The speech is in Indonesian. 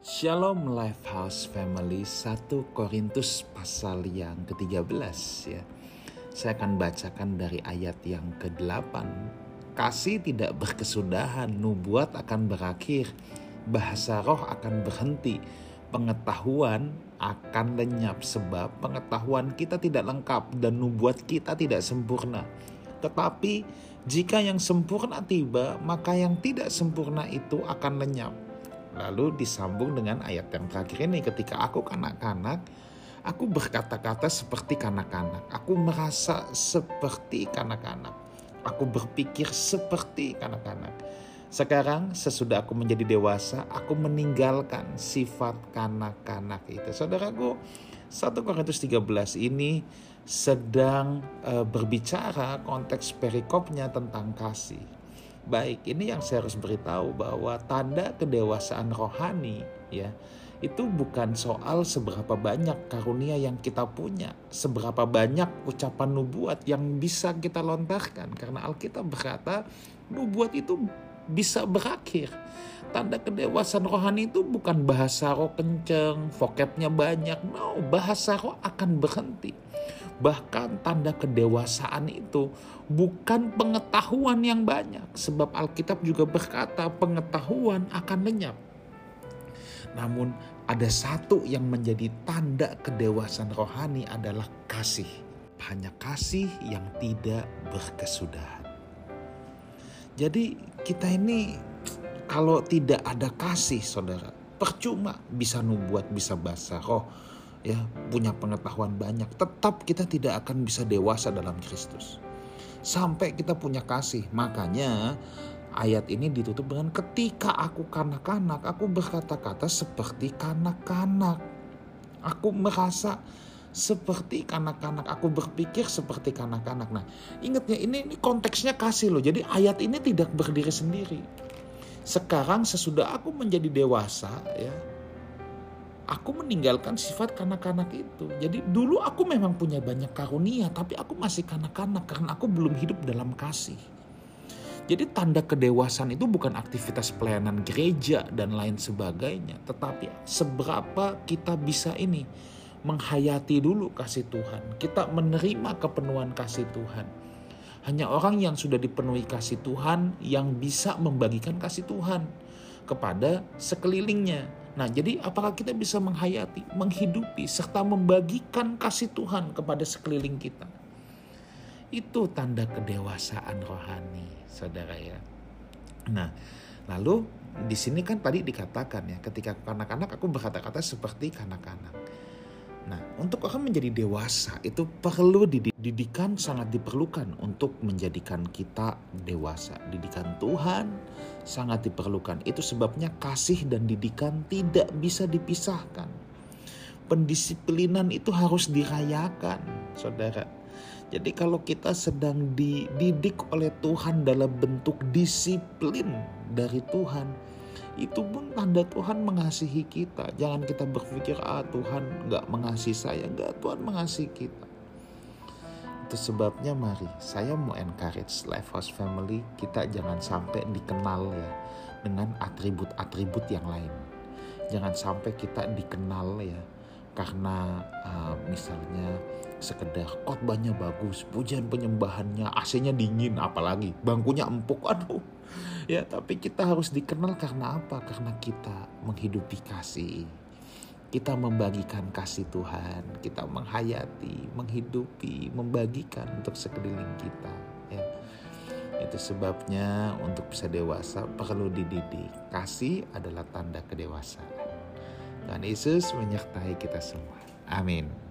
Shalom Lifehouse Family 1 Korintus pasal yang ke-13 ya. Saya akan bacakan dari ayat yang ke-8. Kasih tidak berkesudahan, nubuat akan berakhir, bahasa roh akan berhenti, pengetahuan akan lenyap sebab pengetahuan kita tidak lengkap dan nubuat kita tidak sempurna. Tetapi jika yang sempurna tiba, maka yang tidak sempurna itu akan lenyap. Lalu disambung dengan ayat yang terakhir ini ketika aku kanak-kanak, aku berkata-kata seperti kanak-kanak. Aku merasa seperti kanak-kanak. Aku berpikir seperti kanak-kanak. Sekarang sesudah aku menjadi dewasa, aku meninggalkan sifat kanak-kanak itu. Saudaraku, 1 Korintus 13 ini sedang uh, berbicara konteks perikopnya tentang kasih baik ini yang saya harus beritahu bahwa tanda kedewasaan rohani ya itu bukan soal seberapa banyak karunia yang kita punya, seberapa banyak ucapan nubuat yang bisa kita lontarkan karena Alkitab berkata nubuat itu bisa berakhir. Tanda kedewasaan rohani itu bukan bahasa roh kenceng, vokabnya banyak. No, bahasa roh akan berhenti Bahkan tanda kedewasaan itu bukan pengetahuan yang banyak. Sebab Alkitab juga berkata pengetahuan akan lenyap. Namun ada satu yang menjadi tanda kedewasaan rohani adalah kasih. Hanya kasih yang tidak berkesudahan. Jadi kita ini kalau tidak ada kasih saudara, percuma bisa nubuat, bisa bahasa roh, ya punya pengetahuan banyak, tetap kita tidak akan bisa dewasa dalam Kristus. Sampai kita punya kasih. Makanya ayat ini ditutup dengan ketika aku kanak-kanak, aku berkata-kata seperti kanak-kanak. Aku merasa seperti kanak-kanak, aku berpikir seperti kanak-kanak. Nah, ingatnya ini, ini konteksnya kasih loh. Jadi ayat ini tidak berdiri sendiri. Sekarang sesudah aku menjadi dewasa ya, aku meninggalkan sifat kanak-kanak itu. Jadi dulu aku memang punya banyak karunia, tapi aku masih kanak-kanak karena aku belum hidup dalam kasih. Jadi tanda kedewasaan itu bukan aktivitas pelayanan gereja dan lain sebagainya, tetapi seberapa kita bisa ini menghayati dulu kasih Tuhan. Kita menerima kepenuhan kasih Tuhan. Hanya orang yang sudah dipenuhi kasih Tuhan yang bisa membagikan kasih Tuhan kepada sekelilingnya Nah, jadi apakah kita bisa menghayati, menghidupi, serta membagikan kasih Tuhan kepada sekeliling kita? Itu tanda kedewasaan rohani, saudara ya. Nah, lalu di sini kan tadi dikatakan ya, ketika kanak-kanak aku berkata-kata seperti kanak-kanak. Nah, untuk orang menjadi dewasa itu perlu didikan sangat diperlukan untuk menjadikan kita dewasa. Didikan Tuhan sangat diperlukan. Itu sebabnya kasih dan didikan tidak bisa dipisahkan. Pendisiplinan itu harus dirayakan, Saudara. Jadi kalau kita sedang dididik oleh Tuhan dalam bentuk disiplin dari Tuhan, itu pun tanda Tuhan mengasihi kita. Jangan kita berpikir, ah Tuhan nggak mengasihi saya. Nggak, Tuhan mengasihi kita. Itu sebabnya mari saya mau encourage Lifehouse Family kita jangan sampai dikenal ya dengan atribut-atribut yang lain. Jangan sampai kita dikenal ya karena uh, misalnya sekedar khotbahnya bagus, pujian penyembahannya, AC-nya dingin, apalagi bangkunya empuk, aduh. Ya, tapi kita harus dikenal karena apa? Karena kita menghidupi kasih. Kita membagikan kasih Tuhan, kita menghayati, menghidupi, membagikan untuk sekeliling kita. Ya. Itu sebabnya untuk bisa dewasa perlu dididik. Kasih adalah tanda kedewasaan. Tuhan Yesus menyertai kita semua. Amin.